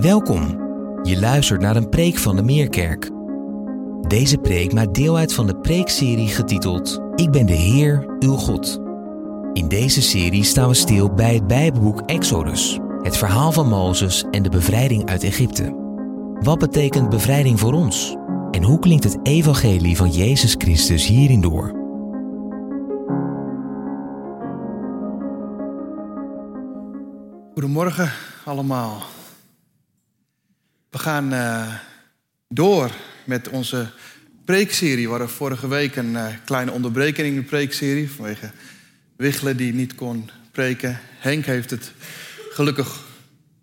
Welkom. Je luistert naar een preek van de Meerkerk. Deze preek maakt deel uit van de preekserie getiteld Ik ben de Heer, uw God. In deze serie staan we stil bij het Bijbelboek Exodus, het verhaal van Mozes en de bevrijding uit Egypte. Wat betekent bevrijding voor ons? En hoe klinkt het evangelie van Jezus Christus hierin door? Goedemorgen allemaal. We gaan eh, door met onze preekserie. We hadden vorige week een eh, kleine onderbreking in de preekserie vanwege Wichelen die niet kon preken. Henk heeft het gelukkig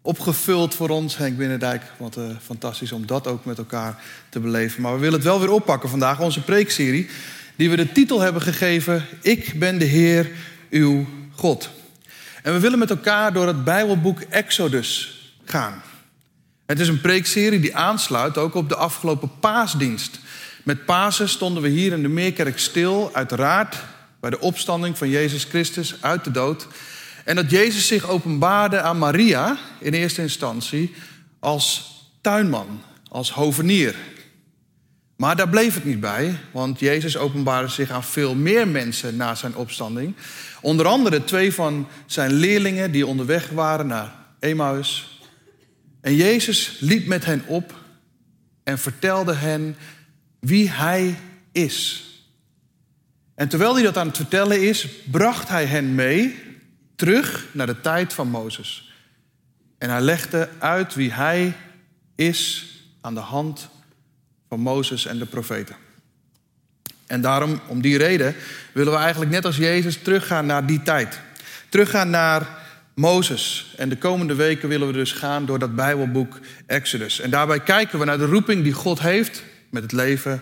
opgevuld voor ons, Henk Binnendijk. Wat uh, fantastisch om dat ook met elkaar te beleven. Maar we willen het wel weer oppakken vandaag, onze preekserie, die we de titel hebben gegeven: Ik ben de Heer, uw God. En we willen met elkaar door het Bijbelboek Exodus gaan. Het is een preekserie die aansluit ook op de afgelopen paasdienst. Met Pasen stonden we hier in de Meerkerk stil, uiteraard bij de opstanding van Jezus Christus uit de dood. En dat Jezus zich openbaarde aan Maria in eerste instantie als tuinman, als hovenier. Maar daar bleef het niet bij, want Jezus openbaarde zich aan veel meer mensen na zijn opstanding. Onder andere twee van zijn leerlingen die onderweg waren naar Emmaus. En Jezus liep met hen op en vertelde hen wie hij is. En terwijl hij dat aan het vertellen is, bracht hij hen mee terug naar de tijd van Mozes. En hij legde uit wie hij is aan de hand van Mozes en de profeten. En daarom, om die reden, willen we eigenlijk net als Jezus teruggaan naar die tijd. Teruggaan naar Mozes. En de komende weken willen we dus gaan door dat Bijbelboek Exodus. En daarbij kijken we naar de roeping die God heeft met het leven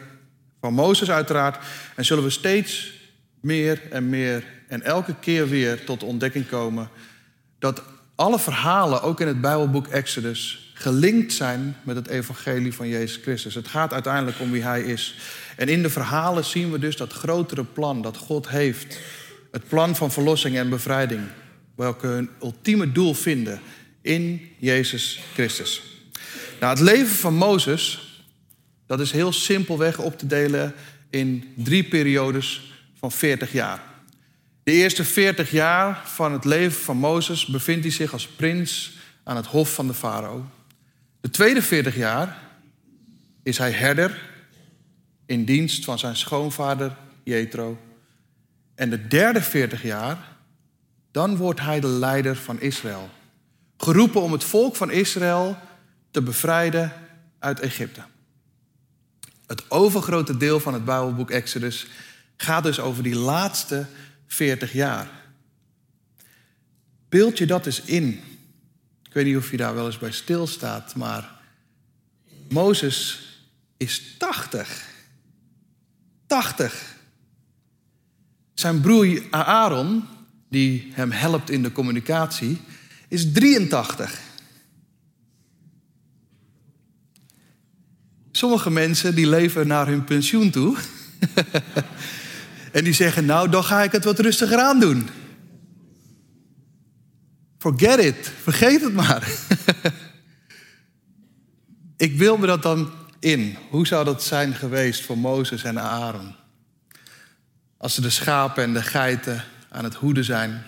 van Mozes uiteraard. En zullen we steeds meer en meer en elke keer weer tot de ontdekking komen dat alle verhalen, ook in het Bijbelboek Exodus, gelinkt zijn met het evangelie van Jezus Christus. Het gaat uiteindelijk om wie Hij is. En in de verhalen zien we dus dat grotere plan dat God heeft. Het plan van verlossing en bevrijding welke hun ultieme doel vinden in Jezus Christus. Nou, het leven van Mozes, dat is heel simpelweg op te delen in drie periodes van 40 jaar. De eerste 40 jaar van het leven van Mozes bevindt hij zich als prins aan het hof van de farao. De tweede 40 jaar is hij herder in dienst van zijn schoonvader Jethro. En de derde 40 jaar dan wordt hij de leider van Israël. Geroepen om het volk van Israël te bevrijden uit Egypte. Het overgrote deel van het Bijbelboek Exodus gaat dus over die laatste 40 jaar. Beeld je dat eens in. Ik weet niet of je daar wel eens bij stilstaat, maar Mozes is 80. 80. Zijn broer Aaron die hem helpt in de communicatie, is 83. Sommige mensen die leven naar hun pensioen toe. en die zeggen, nou, dan ga ik het wat rustiger aan doen. Forget it, vergeet het maar. ik wil me dat dan in. Hoe zou dat zijn geweest voor Mozes en Aaron? Als ze de schapen en de geiten aan het hoeden zijn.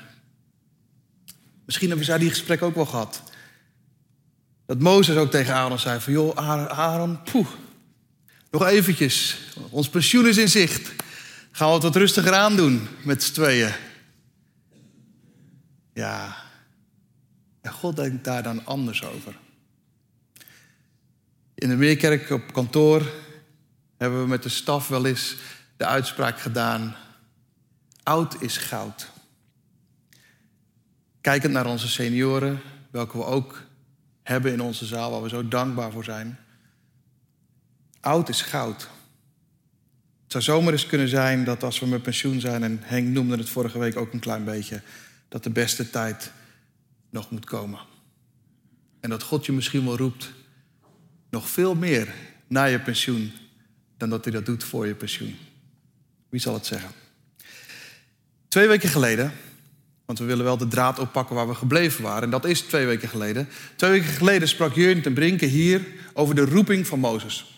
Misschien hebben zij die gesprek ook wel gehad. Dat Mozes ook tegen Aaron zei van... joh, Aaron, poeh, nog eventjes. Ons pensioen is in zicht. Gaan we het wat rustiger aandoen met z'n tweeën. Ja, en God denkt daar dan anders over. In de Meerkerk op kantoor hebben we met de staf wel eens de uitspraak gedaan... Oud is goud. Kijkend naar onze senioren, welke we ook hebben in onze zaal, waar we zo dankbaar voor zijn. Oud is goud. Het zou zomaar eens kunnen zijn dat als we met pensioen zijn, en Henk noemde het vorige week ook een klein beetje, dat de beste tijd nog moet komen. En dat God je misschien wel roept, nog veel meer na je pensioen, dan dat hij dat doet voor je pensioen. Wie zal het zeggen? Twee weken geleden Want we willen wel de draad oppakken waar we gebleven waren. En dat is twee weken geleden. Twee weken geleden sprak Jurgen ten Brinke hier over de roeping van Mozes.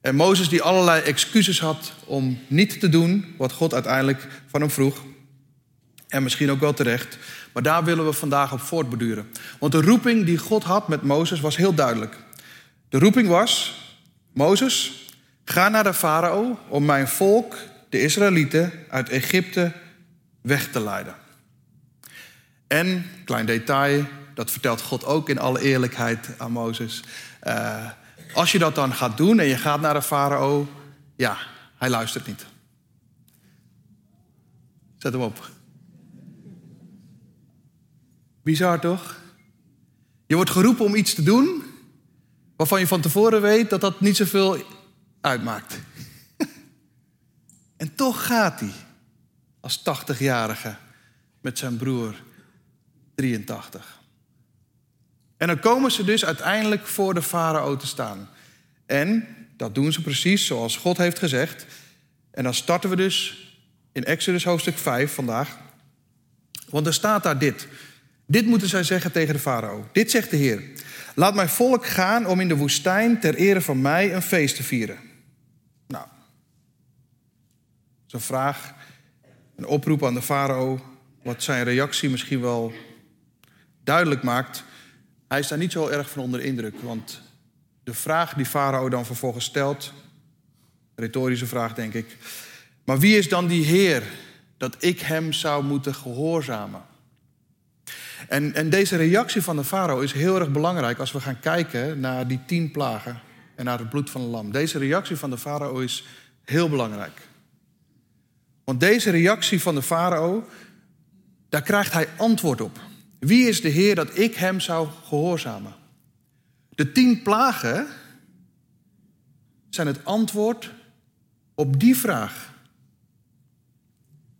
En Mozes die allerlei excuses had om niet te doen wat God uiteindelijk van hem vroeg. En misschien ook wel terecht. Maar daar willen we vandaag op voortborduren. Want de roeping die God had met Mozes was heel duidelijk. De roeping was: Mozes, ga naar de farao om mijn volk, de Israëlieten, uit Egypte weg te leiden. En, klein detail, dat vertelt God ook in alle eerlijkheid aan Mozes. Uh, als je dat dan gaat doen en je gaat naar de farao, ja, hij luistert niet. Zet hem op. Bizar toch? Je wordt geroepen om iets te doen waarvan je van tevoren weet dat dat niet zoveel uitmaakt. en toch gaat hij als 80-jarige met zijn broer 83. En dan komen ze dus uiteindelijk voor de farao te staan. En dat doen ze precies zoals God heeft gezegd. En dan starten we dus in Exodus hoofdstuk 5 vandaag. Want er staat daar dit. Dit moeten zij zeggen tegen de farao. Dit zegt de Heer. Laat mijn volk gaan om in de woestijn ter ere van mij een feest te vieren. Nou, dat is een vraag, een oproep aan de farao, wat zijn reactie misschien wel duidelijk maakt. Hij is daar niet zo erg van onder indruk, want de vraag die farao dan vervolgens stelt, retorische vraag denk ik, maar wie is dan die Heer dat ik hem zou moeten gehoorzamen? En, en deze reactie van de farao is heel erg belangrijk als we gaan kijken naar die tien plagen en naar het bloed van het lam. Deze reactie van de farao is heel belangrijk. Want deze reactie van de farao, daar krijgt hij antwoord op. Wie is de Heer dat ik hem zou gehoorzamen? De tien plagen zijn het antwoord op die vraag.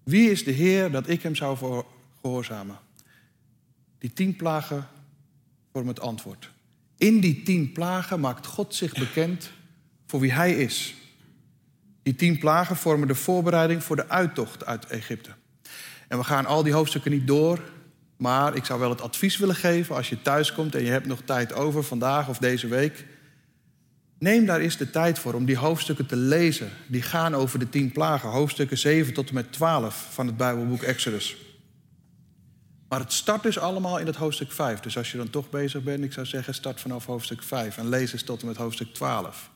Wie is de Heer dat ik hem zou gehoorzamen? Die tien plagen vormen het antwoord. In die tien plagen maakt God zich bekend voor wie Hij is. Die tien plagen vormen de voorbereiding voor de uittocht uit Egypte. En we gaan al die hoofdstukken niet door, maar ik zou wel het advies willen geven als je thuis komt en je hebt nog tijd over vandaag of deze week. Neem daar eens de tijd voor om die hoofdstukken te lezen. Die gaan over de tien plagen, hoofdstukken 7 tot en met 12 van het Bijbelboek Exodus. Maar het start dus allemaal in het hoofdstuk 5. Dus als je dan toch bezig bent, ik zou zeggen, start vanaf hoofdstuk 5 en lees eens tot en met hoofdstuk 12.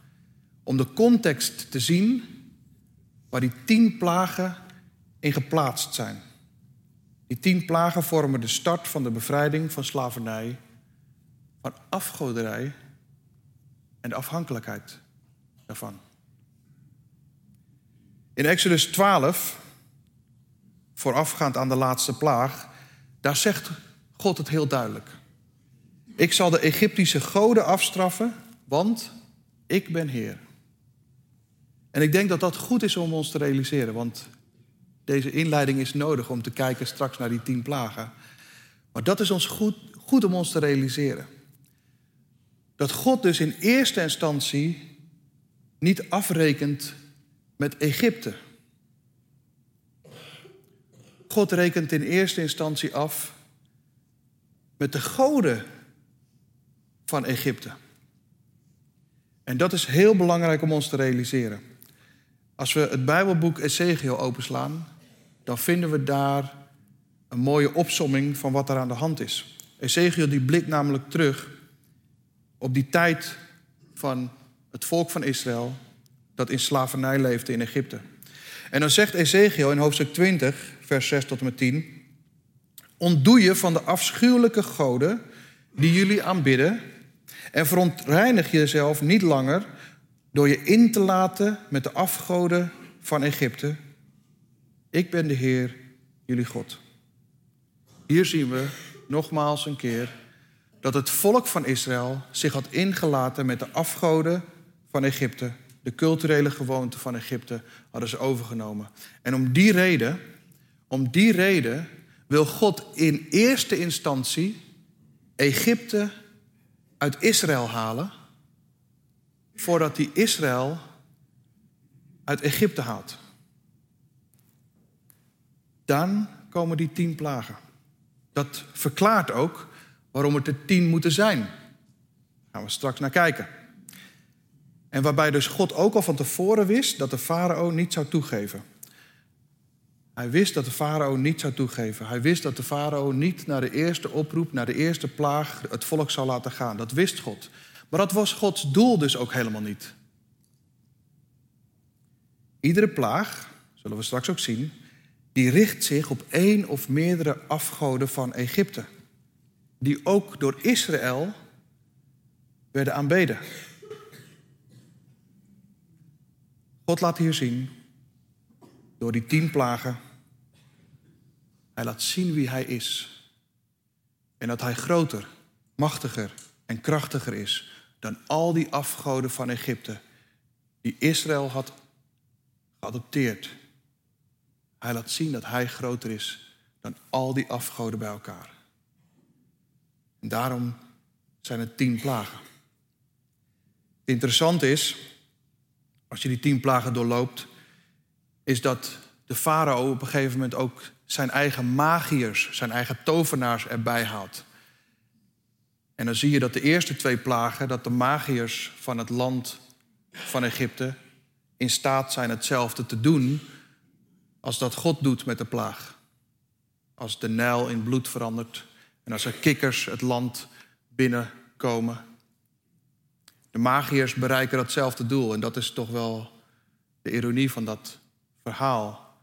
Om de context te zien waar die tien plagen in geplaatst zijn. Die tien plagen vormen de start van de bevrijding van slavernij, van afgoderij en de afhankelijkheid daarvan. In Exodus 12, voorafgaand aan de laatste plaag, daar zegt God het heel duidelijk. Ik zal de Egyptische goden afstraffen, want ik ben Heer. En ik denk dat dat goed is om ons te realiseren, want deze inleiding is nodig om te kijken straks naar die tien plagen. Maar dat is ons goed, goed om ons te realiseren. Dat God dus in eerste instantie niet afrekent met Egypte. God rekent in eerste instantie af met de goden van Egypte. En dat is heel belangrijk om ons te realiseren. Als we het Bijbelboek Ezekiel openslaan, dan vinden we daar een mooie opsomming van wat er aan de hand is. Ezekiel die blikt namelijk terug op die tijd van het volk van Israël dat in slavernij leefde in Egypte. En dan zegt Ezekiel in hoofdstuk 20, vers 6 tot en met 10: Ontdoe je van de afschuwelijke goden die jullie aanbidden en verontreinig jezelf niet langer door je in te laten met de afgoden van Egypte. Ik ben de Heer, jullie God. Hier zien we nogmaals een keer dat het volk van Israël zich had ingelaten met de afgoden van Egypte. De culturele gewoonten van Egypte hadden ze overgenomen. En om die reden, om die reden wil God in eerste instantie Egypte uit Israël halen, voordat hij Israël uit Egypte haalt. Dan komen die tien plagen. Dat verklaart ook waarom het er tien moeten zijn. Daar gaan we straks naar kijken. En waarbij dus God ook al van tevoren wist dat de farao niet zou toegeven. Hij wist dat de farao niet zou toegeven. Hij wist dat de farao niet naar de eerste oproep, naar de eerste plaag het volk zou laten gaan. Dat wist God. Maar dat was Gods doel dus ook helemaal niet. Iedere plaag, zullen we straks ook zien, die richt zich op één of meerdere afgoden van Egypte. Die ook door Israël werden aanbeden. God laat hier zien, door die tien plagen, hij laat zien wie hij is. En dat hij groter, machtiger en krachtiger is dan al die afgoden van Egypte die Israël had geadopteerd. Hij laat zien dat hij groter is dan al die afgoden bij elkaar. En daarom zijn het tien plagen. Interessant is, als je die tien plagen doorloopt, is dat de farao op een gegeven moment ook zijn eigen magiërs, zijn eigen tovenaars erbij haalt. En dan zie je dat de eerste twee plagen, dat de magiërs van het land van Egypte in staat zijn hetzelfde te doen als dat God doet met de plaag. Als de Nijl in bloed verandert en als er kikkers het land binnenkomen. De magiërs bereiken datzelfde doel en dat is toch wel de ironie van dat verhaal.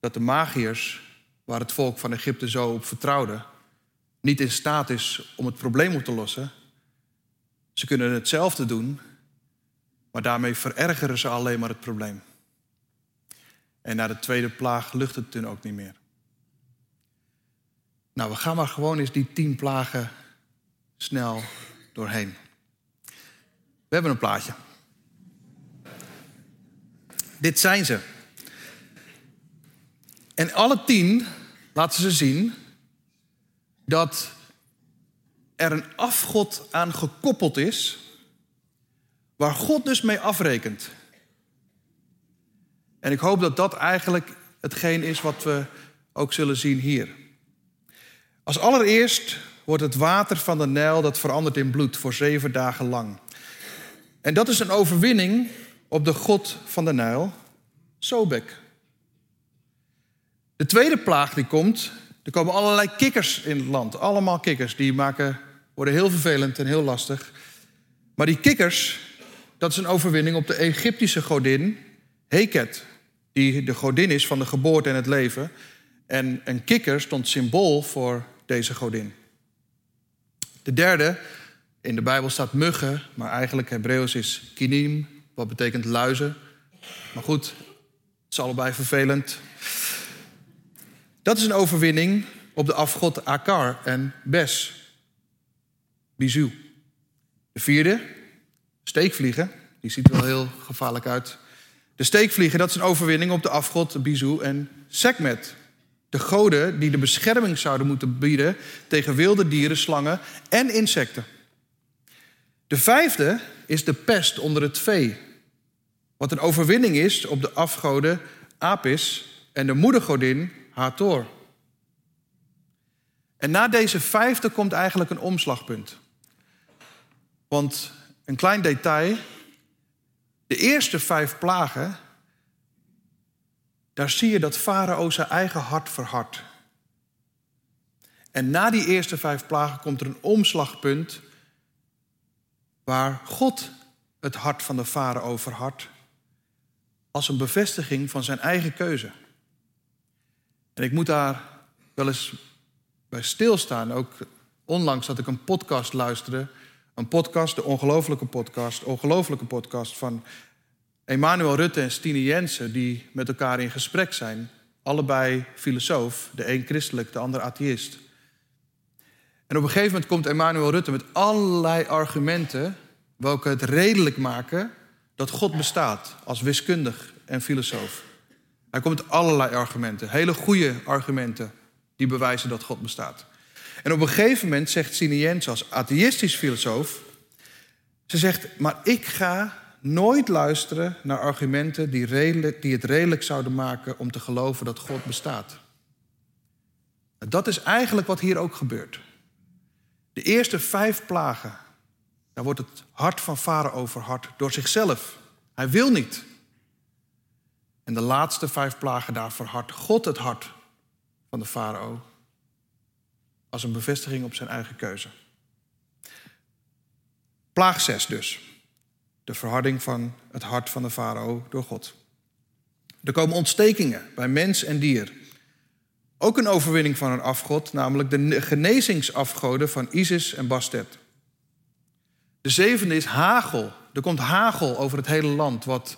Dat de magiërs, waar het volk van Egypte zo op vertrouwde, niet in staat is om het probleem op te lossen. Ze kunnen hetzelfde doen, maar daarmee verergeren ze alleen maar het probleem. En na de tweede plaag lucht het toen ook niet meer. Nou, we gaan maar gewoon eens die tien plagen snel doorheen. We hebben een plaatje. Dit zijn ze. En alle tien laten ze zien dat er een afgod aan gekoppeld is, waar God dus mee afrekent. En ik hoop dat dat eigenlijk hetgeen is wat we ook zullen zien hier. Als allereerst wordt het water van de Nijl dat verandert in bloed voor zeven dagen lang. En dat is een overwinning op de God van de Nijl, Sobek. De tweede plaag die komt, er komen allerlei kikkers in het land. Allemaal kikkers, die maken, worden heel vervelend en heel lastig. Maar die kikkers, dat is een overwinning op de Egyptische godin Heket. Die de godin is van de geboorte en het leven. En een kikker stond symbool voor deze godin. De derde, in de Bijbel staat muggen, maar eigenlijk Hebreeuws is kinim, wat betekent luizen. Maar goed, het is allebei vervelend. Dat is een overwinning op de afgod Akar en Bes. Bizu. De vierde, steekvliegen. Die ziet er wel heel gevaarlijk uit. De steekvliegen, dat is een overwinning op de afgod Bizu en Sekmet. De goden die de bescherming zouden moeten bieden tegen wilde dieren, slangen en insecten. De vijfde is de pest onder het vee. Wat een overwinning is op de afgoden Apis en de moedergodin Hathor. En na deze vijfde komt eigenlijk een omslagpunt. Want een klein detail. De eerste vijf plagen. Daar zie je dat Farao zijn eigen hart verhardt. En na die eerste vijf plagen komt er een omslagpunt. Waar God het hart van de farao verhardt. Als een bevestiging van zijn eigen keuze. En ik moet daar wel eens bij stilstaan. Ook onlangs dat ik een podcast luisterde. Een podcast, de ongelofelijke podcast, ongelofelijke podcast van Emanuel Rutte en Stine Jensen, die met elkaar in gesprek zijn. Allebei filosoof, de een christelijk, de ander atheïst. En op een gegeven moment komt Emanuel Rutte met allerlei argumenten welke het redelijk maken dat God bestaat als wiskundig en filosoof. Hij komt allerlei argumenten, hele goede argumenten die bewijzen dat God bestaat. En op een gegeven moment zegt Sine Jens als atheïstisch filosoof, ze zegt, maar ik ga nooit luisteren naar argumenten die, redelijk, die het redelijk zouden maken om te geloven dat God bestaat. Dat is eigenlijk wat hier ook gebeurt. De eerste vijf plagen, daar wordt het hart van Farao verhard door zichzelf. Hij wil niet. En de laatste vijf plagen, daar verhardt God het hart van de farao. Als een bevestiging op zijn eigen keuze. Plaag 6 dus. De verharding van het hart van de farao door God. Er komen ontstekingen bij mens en dier. Ook een overwinning van een afgod, namelijk de genezingsafgoden van Isis en Bastet. De zevende is hagel. Er komt hagel over het hele land, wat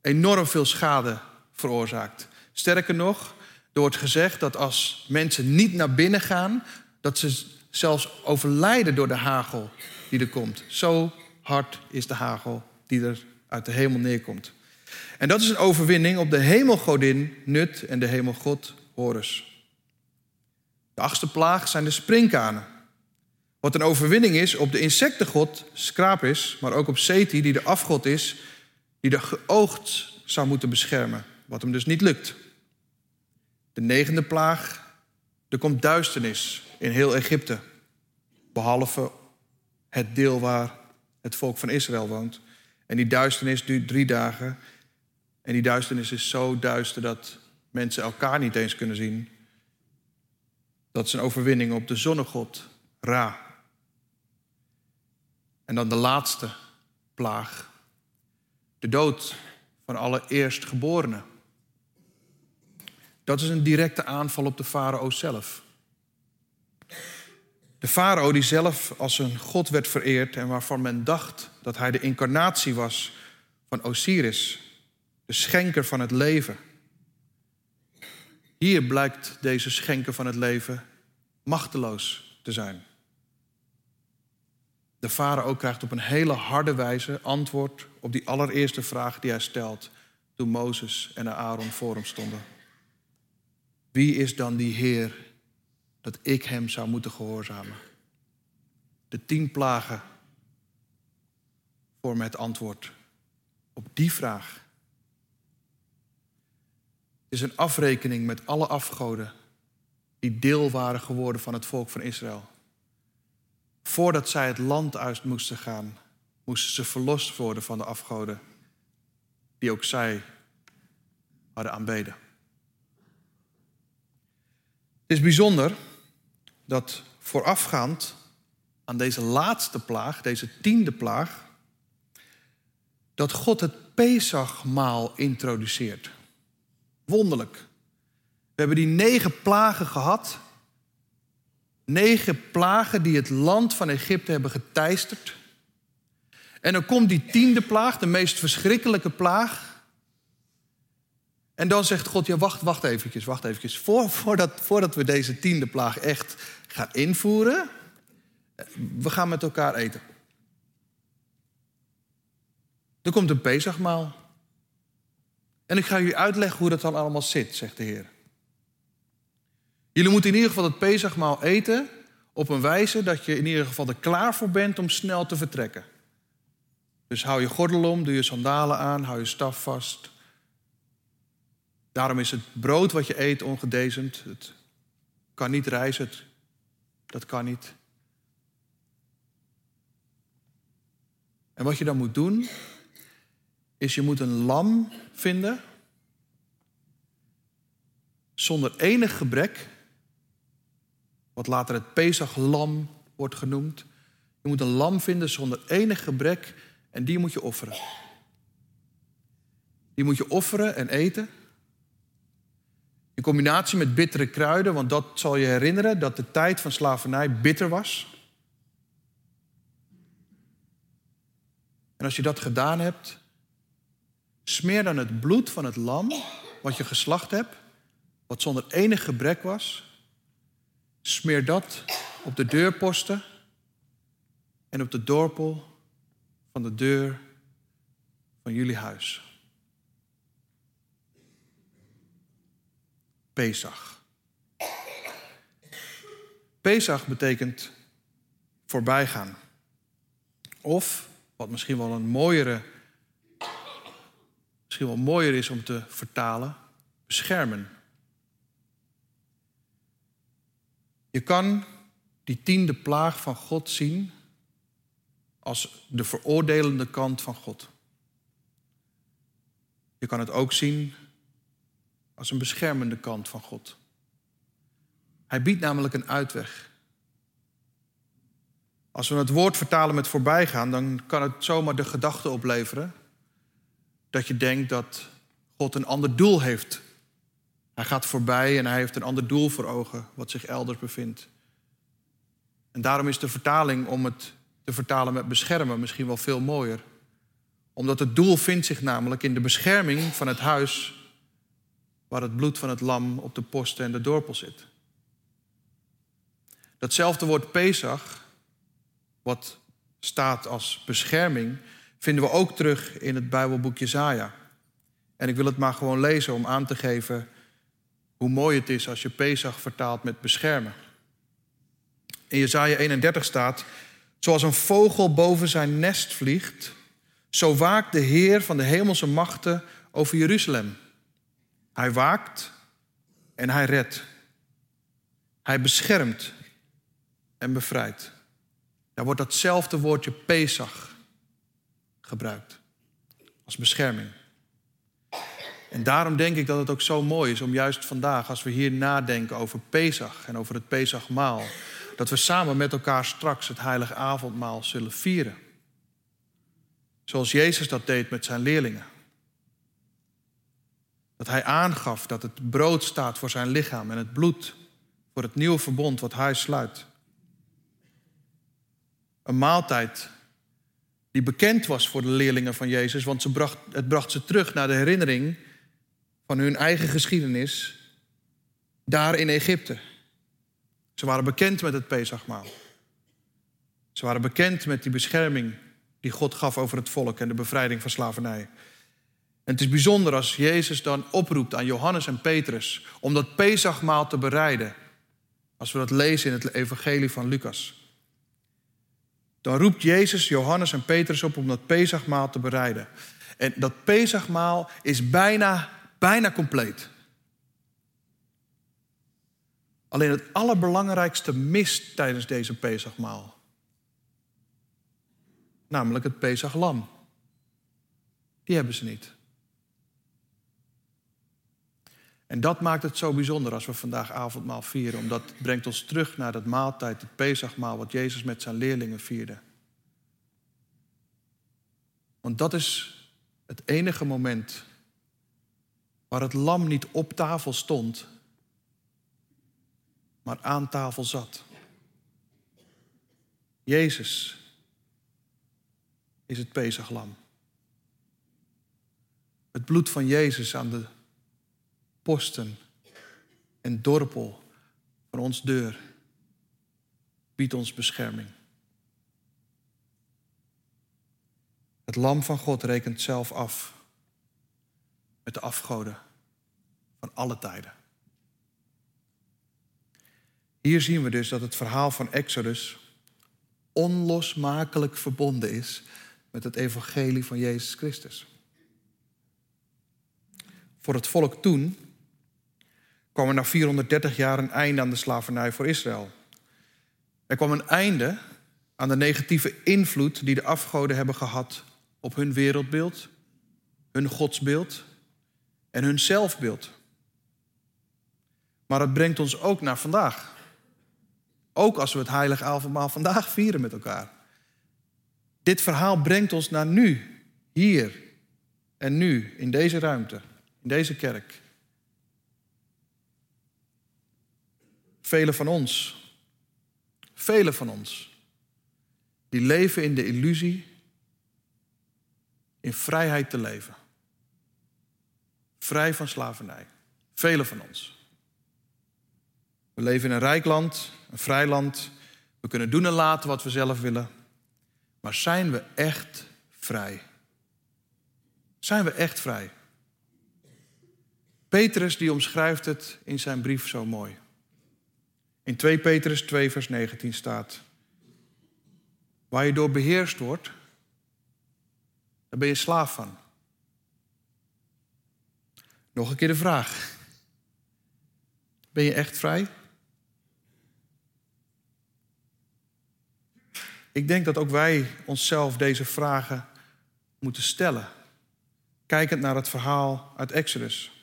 enorm veel schade veroorzaakt. Sterker nog, er wordt gezegd dat als mensen niet naar binnen gaan, dat ze zelfs overlijden door de hagel die er komt. Zo hard is de hagel die er uit de hemel neerkomt. En dat is een overwinning op de hemelgodin Nut en de hemelgod Horus. De achtste plaag zijn de springkanen. Wat een overwinning is op de insectengod Scrapis, maar ook op Seti, die de afgod is, die de geoogd zou moeten beschermen, wat hem dus niet lukt. De negende plaag, er komt duisternis in heel Egypte, behalve het deel waar het volk van Israël woont. En die duisternis duurt drie dagen. En die duisternis is zo duister dat mensen elkaar niet eens kunnen zien. Dat is een overwinning op de zonnegod Ra. En dan de laatste plaag. De dood van alle eerstgeborenen. Dat is een directe aanval op de farao zelf. De farao die zelf als een god werd vereerd en waarvan men dacht dat hij de incarnatie was van Osiris, de schenker van het leven. Hier blijkt deze schenker van het leven machteloos te zijn. De farao krijgt op een hele harde wijze antwoord op die allereerste vraag die hij stelt toen Mozes en Aaron voor hem stonden. Wie is dan die Heer dat ik hem zou moeten gehoorzamen? De tien plagen vormen het antwoord op die vraag. Het is een afrekening met alle afgoden die deel waren geworden van het volk van Israël. Voordat zij het land uit moesten gaan, moesten ze verlost worden van de afgoden die ook zij hadden aanbeden. Het is bijzonder dat voorafgaand aan deze laatste plaag, deze tiende plaag, dat God het Pesachmaal introduceert. Wonderlijk. We hebben die negen plagen gehad. Negen plagen die het land van Egypte hebben geteisterd. En dan komt die tiende plaag, de meest verschrikkelijke plaag. En dan zegt God, ja wacht, wacht eventjes, wacht eventjes. Voor, voordat, voordat we deze tiende plaag echt gaan invoeren, we gaan met elkaar eten. Er komt een Pesachmaal. En ik ga jullie uitleggen hoe dat dan allemaal zit, zegt de Heer. Jullie moeten in ieder geval het Pesachmaal eten op een wijze dat je in ieder geval er klaar voor bent om snel te vertrekken. Dus hou je gordel om, doe je sandalen aan, hou je staf vast. Daarom is het brood wat je eet ongedezend. Het kan niet reizen, dat kan niet. En wat je dan moet doen, is je moet een lam vinden zonder enig gebrek, wat later het Pesach-lam wordt genoemd. Je moet een lam vinden zonder enig gebrek en die moet je offeren. Die moet je offeren en eten. In combinatie met bittere kruiden, want dat zal je herinneren dat de tijd van slavernij bitter was. En als je dat gedaan hebt, smeer dan het bloed van het lam wat je geslacht hebt, wat zonder enig gebrek was, smeer dat op de deurposten en op de dorpel van de deur van jullie huis. Pesach. Pesach betekent voorbijgaan. Of, wat misschien wel een mooiere, misschien wel mooier is om te vertalen, beschermen. Je kan die tiende plaag van God zien als de veroordelende kant van God. Je kan het ook zien als een beschermende kant van God. Hij biedt namelijk een uitweg. Als we het woord vertalen met voorbijgaan, dan kan het zomaar de gedachte opleveren dat je denkt dat God een ander doel heeft. Hij gaat voorbij en hij heeft een ander doel voor ogen, wat zich elders bevindt. En daarom is de vertaling om het te vertalen met beschermen misschien wel veel mooier. Omdat het doel vindt zich namelijk in de bescherming van het huis waar het bloed van het lam op de posten en de dorpel zit. Datzelfde woord Pesach, wat staat als bescherming, vinden we ook terug in het Bijbelboek Jezaja. En ik wil het maar gewoon lezen om aan te geven hoe mooi het is als je Pesach vertaalt met beschermen. In Jezaja 31 staat, zoals een vogel boven zijn nest vliegt, zo waakt de Heer van de hemelse machten over Jeruzalem. Hij waakt en hij redt. Hij beschermt en bevrijdt. Daar wordt datzelfde woordje Pesach gebruikt als bescherming. En daarom denk ik dat het ook zo mooi is om juist vandaag, als we hier nadenken over Pesach en over het Pesachmaal, dat we samen met elkaar straks het heilige avondmaal zullen vieren. Zoals Jezus dat deed met zijn leerlingen. Dat hij aangaf dat het brood staat voor zijn lichaam en het bloed voor het nieuwe verbond wat hij sluit. Een maaltijd die bekend was voor de leerlingen van Jezus, want ze bracht, het bracht ze terug naar de herinnering van hun eigen geschiedenis daar in Egypte. Ze waren bekend met het Pesachmaal. Ze waren bekend met die bescherming die God gaf over het volk en de bevrijding van slavernij. En het is bijzonder als Jezus dan oproept aan Johannes en Petrus om dat Pesachmaal te bereiden. Als we dat lezen in het evangelie van Lucas. Dan roept Jezus Johannes en Petrus op om dat Pesachmaal te bereiden. En dat Pesachmaal is bijna, bijna compleet. Alleen het allerbelangrijkste mist tijdens deze Pesachmaal. Namelijk het Pesachlam. Die hebben ze niet. En dat maakt het zo bijzonder als we vandaag avondmaal vieren. Omdat het brengt ons terug naar dat maaltijd, het Pesachmaal, wat Jezus met zijn leerlingen vierde. Want dat is het enige moment waar het lam niet op tafel stond, maar aan tafel zat. Jezus is het Pesachlam. Het bloed van Jezus aan de posten en dorpel van ons deur biedt ons bescherming. Het lam van God rekent zelf af met de afgoden van alle tijden. Hier zien we dus dat het verhaal van Exodus onlosmakelijk verbonden is met het evangelie van Jezus Christus. Voor het volk toen kwam na 430 jaar een einde aan de slavernij voor Israël. Er kwam een einde aan de negatieve invloed die de afgoden hebben gehad op hun wereldbeeld, hun godsbeeld en hun zelfbeeld. Maar het brengt ons ook naar vandaag. Ook als we het heilige avondmaal vandaag vieren met elkaar. Dit verhaal brengt ons naar nu, hier en nu, in deze ruimte, in deze kerk. Velen van ons, velen van ons, die leven in de illusie in vrijheid te leven. Vrij van slavernij. Velen van ons. We leven in een rijk land, een vrij land. We kunnen doen en laten wat we zelf willen. Maar zijn we echt vrij? Zijn we echt vrij? Petrus die omschrijft het in zijn brief zo mooi. In 2 Petrus 2, vers 19 staat: Waar je door beheerst wordt, daar ben je slaaf van. Nog een keer de vraag: Ben je echt vrij? Ik denk dat ook wij onszelf deze vragen moeten stellen, kijkend naar het verhaal uit Exodus.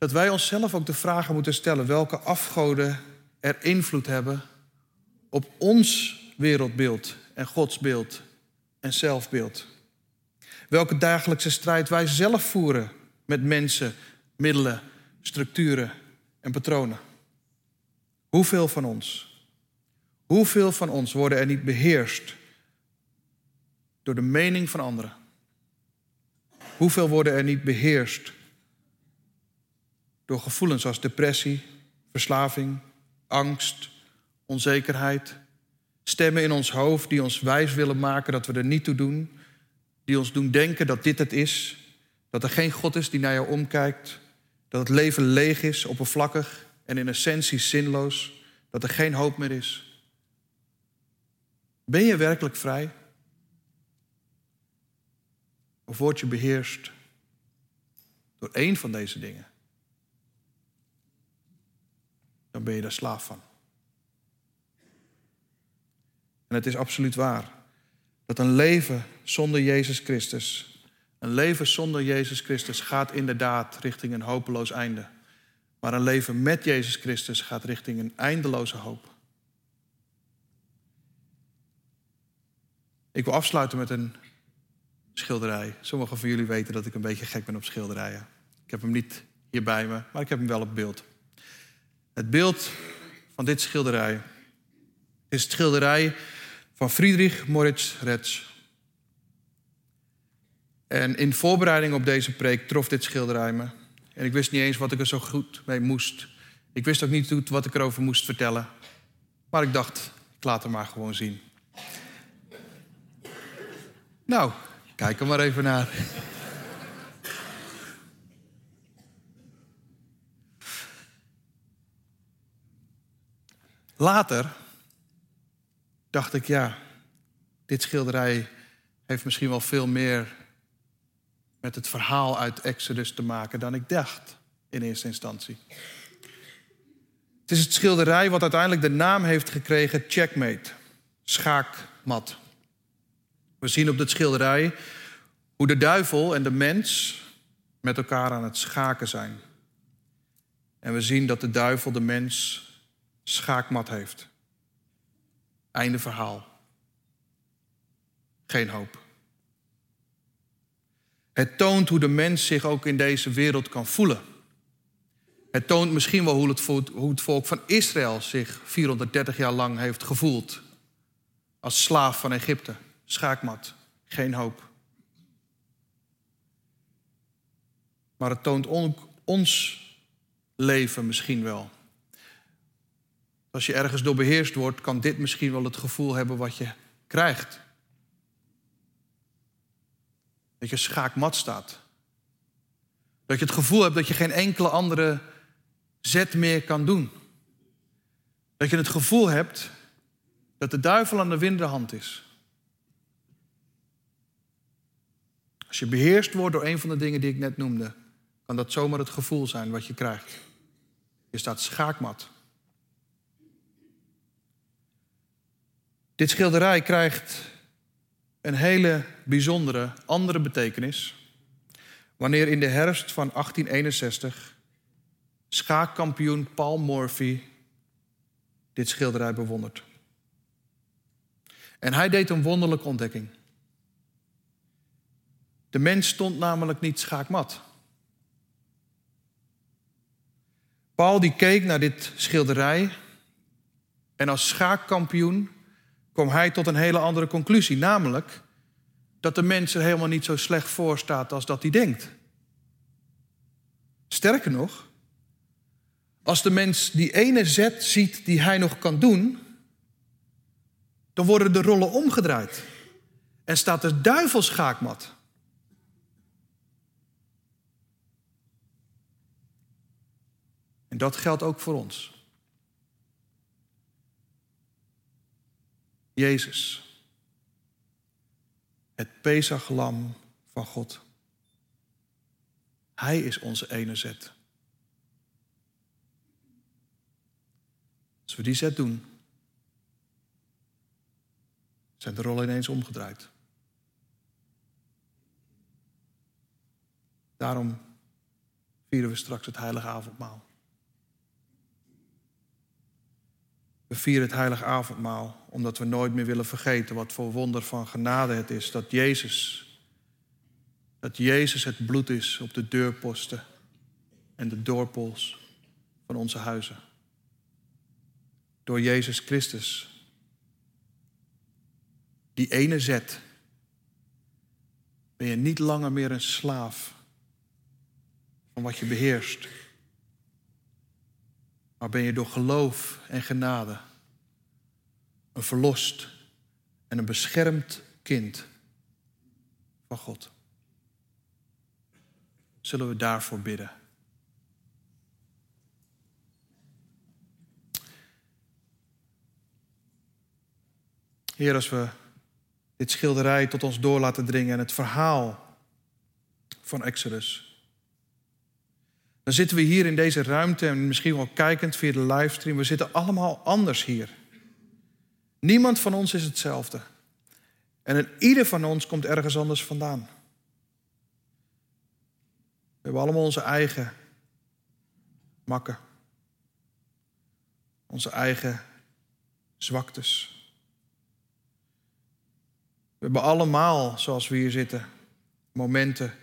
Dat wij onszelf ook de vragen moeten stellen welke afgoden er invloed hebben op ons wereldbeeld en godsbeeld en zelfbeeld. Welke dagelijkse strijd wij zelf voeren met mensen, middelen, structuren en patronen. Hoeveel van ons, hoeveel van ons worden er niet beheerst door de mening van anderen? Hoeveel worden er niet beheerst door gevoelens als depressie, verslaving, angst, onzekerheid, stemmen in ons hoofd die ons wijs willen maken dat we er niet toe doen, die ons doen denken dat dit het is, dat er geen God is die naar jou omkijkt, dat het leven leeg is, oppervlakkig en in essentie zinloos, dat er geen hoop meer is. Ben je werkelijk vrij? Of word je beheerst door één van deze dingen? Ben je daar slaaf van. En het is absoluut waar dat een leven zonder Jezus Christus, een leven zonder Jezus Christus gaat inderdaad richting een hopeloos einde. Maar een leven met Jezus Christus gaat richting een eindeloze hoop. Ik wil afsluiten met een schilderij. Sommigen van jullie weten dat ik een beetje gek ben op schilderijen. Ik heb hem niet hier bij me, maar ik heb hem wel op beeld. Het beeld van dit schilderij is het schilderij van Friedrich Moritz Retz. En in voorbereiding op deze preek trof dit schilderij me. En ik wist niet eens wat ik er zo goed mee moest. Ik wist ook niet wat ik erover moest vertellen. Maar ik dacht, ik laat hem maar gewoon zien. Nou, kijk er maar even naar. Later dacht ik, ja, dit schilderij heeft misschien wel veel meer met het verhaal uit Exodus te maken dan ik dacht in eerste instantie. Het is het schilderij wat uiteindelijk de naam heeft gekregen checkmate, schaakmat. We zien op dit schilderij hoe de duivel en de mens met elkaar aan het schaken zijn. En we zien dat de duivel de mens schaakmat heeft. Einde verhaal. Geen hoop. Het toont hoe de mens zich ook in deze wereld kan voelen. Het toont misschien wel hoe het, volk van Israël zich 430 jaar lang heeft gevoeld. Als slaaf van Egypte. Schaakmat. Geen hoop. Maar het toont ons leven misschien wel. Als je ergens door beheerst wordt, kan dit misschien wel het gevoel hebben wat je krijgt. Dat je schaakmat staat. Dat je het gevoel hebt dat je geen enkele andere zet meer kan doen. Dat je het gevoel hebt dat de duivel aan de winderhand is. Als je beheerst wordt door een van de dingen die ik net noemde, kan dat zomaar het gevoel zijn wat je krijgt. Je staat schaakmat. Dit schilderij krijgt een hele bijzondere andere betekenis wanneer in de herfst van 1861 schaakkampioen Paul Morphy dit schilderij bewondert. En hij deed een wonderlijke ontdekking. De mens stond namelijk niet schaakmat. Paul die keek naar dit schilderij en als schaakkampioen kwam hij tot een hele andere conclusie. Namelijk dat de mens er helemaal niet zo slecht voor staat als dat hij denkt. Sterker nog, als de mens die ene zet ziet die hij nog kan doen, dan worden de rollen omgedraaid. En staat de duivel schaakmat. En dat geldt ook voor ons. Jezus. Het Pesachlam van God. Hij is onze ene zet. Als we die zet doen, zijn de rollen ineens omgedraaid. Daarom vieren we straks het heilige avondmaal. We vieren het heilige avondmaal omdat we nooit meer willen vergeten wat voor wonder van genade het is dat Jezus, dat Jezus het bloed is op de deurposten en de doorpols van onze huizen. Door Jezus Christus. Die ene zet. Ben je niet langer meer een slaaf van wat je beheerst. Maar ben je door geloof en genade een verlost en een beschermd kind van God. Zullen we daarvoor bidden? Heer, als we dit schilderij tot ons door laten dringen en het verhaal van Exodus. Dan zitten we hier in deze ruimte en misschien wel kijkend via de livestream. We zitten allemaal anders hier. Niemand van ons is hetzelfde. En in ieder van ons komt ergens anders vandaan. We hebben allemaal onze eigen makken. Onze eigen zwaktes. We hebben allemaal, zoals we hier zitten, momenten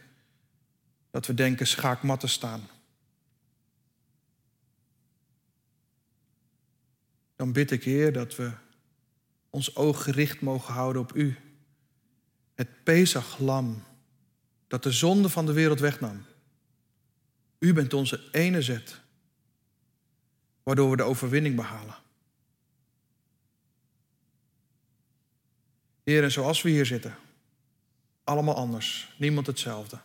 dat we denken schaakmat te staan. Dan bid ik, Heer, dat we ons oog gericht mogen houden op U. Het Pesach-lam dat de zonde van de wereld wegnam. U bent onze ene zet, waardoor we de overwinning behalen. Heer, en zoals we hier zitten, allemaal anders, niemand hetzelfde.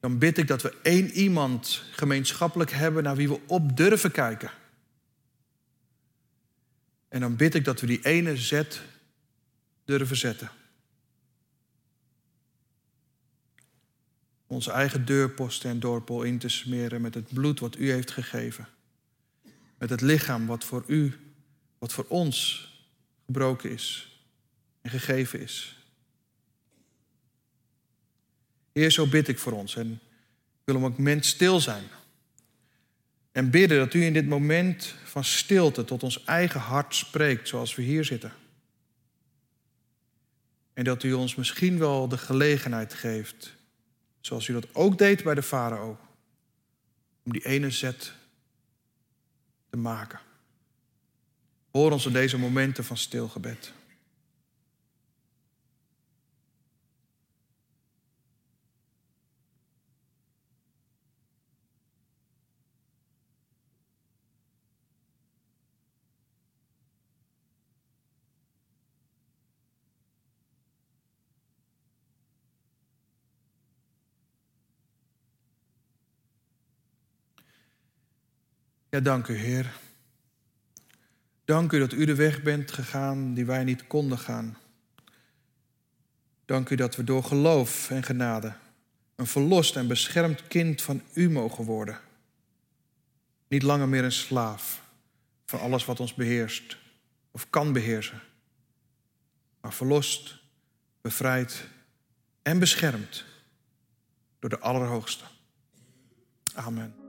Dan bid ik dat we één iemand gemeenschappelijk hebben naar wie we op durven kijken. En dan bid ik dat we die ene zet durven zetten. Onze eigen deurposten en dorpel in te smeren met het bloed wat u heeft gegeven. Met het lichaam wat voor u, wat voor ons gebroken is en gegeven is. Heer, zo bid ik voor ons en ik wil op een moment stil zijn. En bidden dat u in dit moment van stilte tot ons eigen hart spreekt zoals we hier zitten. En dat u ons misschien wel de gelegenheid geeft, zoals u dat ook deed bij de farao, om die ene zet te maken. Hoor ons in deze momenten van stilgebed. Ja, dank u, Heer. Dank u dat u de weg bent gegaan die wij niet konden gaan. Dank u dat we door geloof en genade een verlost en beschermd kind van u mogen worden. Niet langer meer een slaaf van alles wat ons beheerst of kan beheersen, maar verlost, bevrijd en beschermd door de Allerhoogste. Amen.